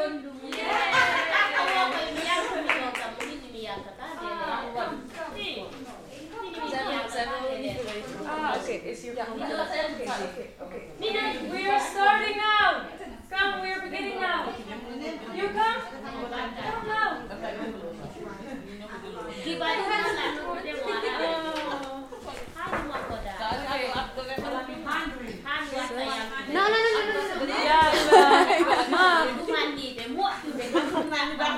Okay, it's okay, okay, we are starting now. Come, we are beginning now. You come?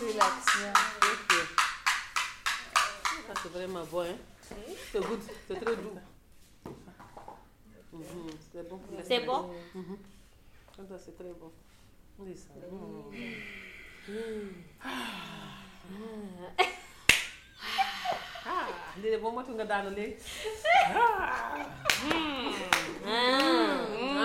Relax. Thank you. Ça c'est vraiment bon, hein. C'est good, c'est très doux. Mhm, C'est bon c'est bon Mhm. Ça c'est très bon. Oui, ça. Ah, lii de boo motu nga daanu léegi. Eh,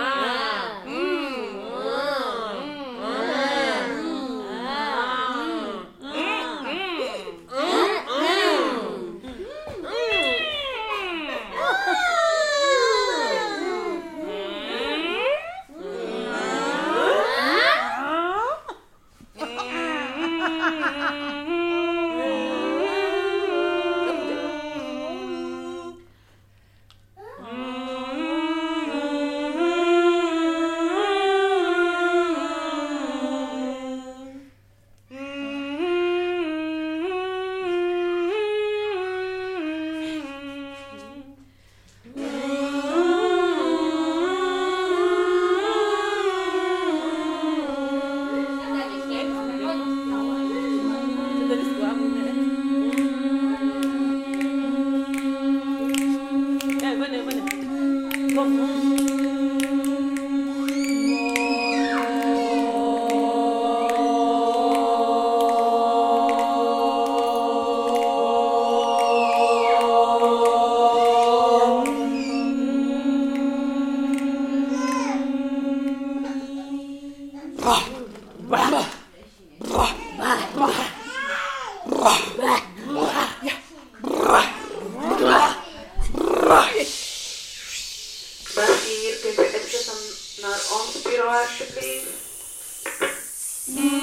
Bah. Bah. Mm.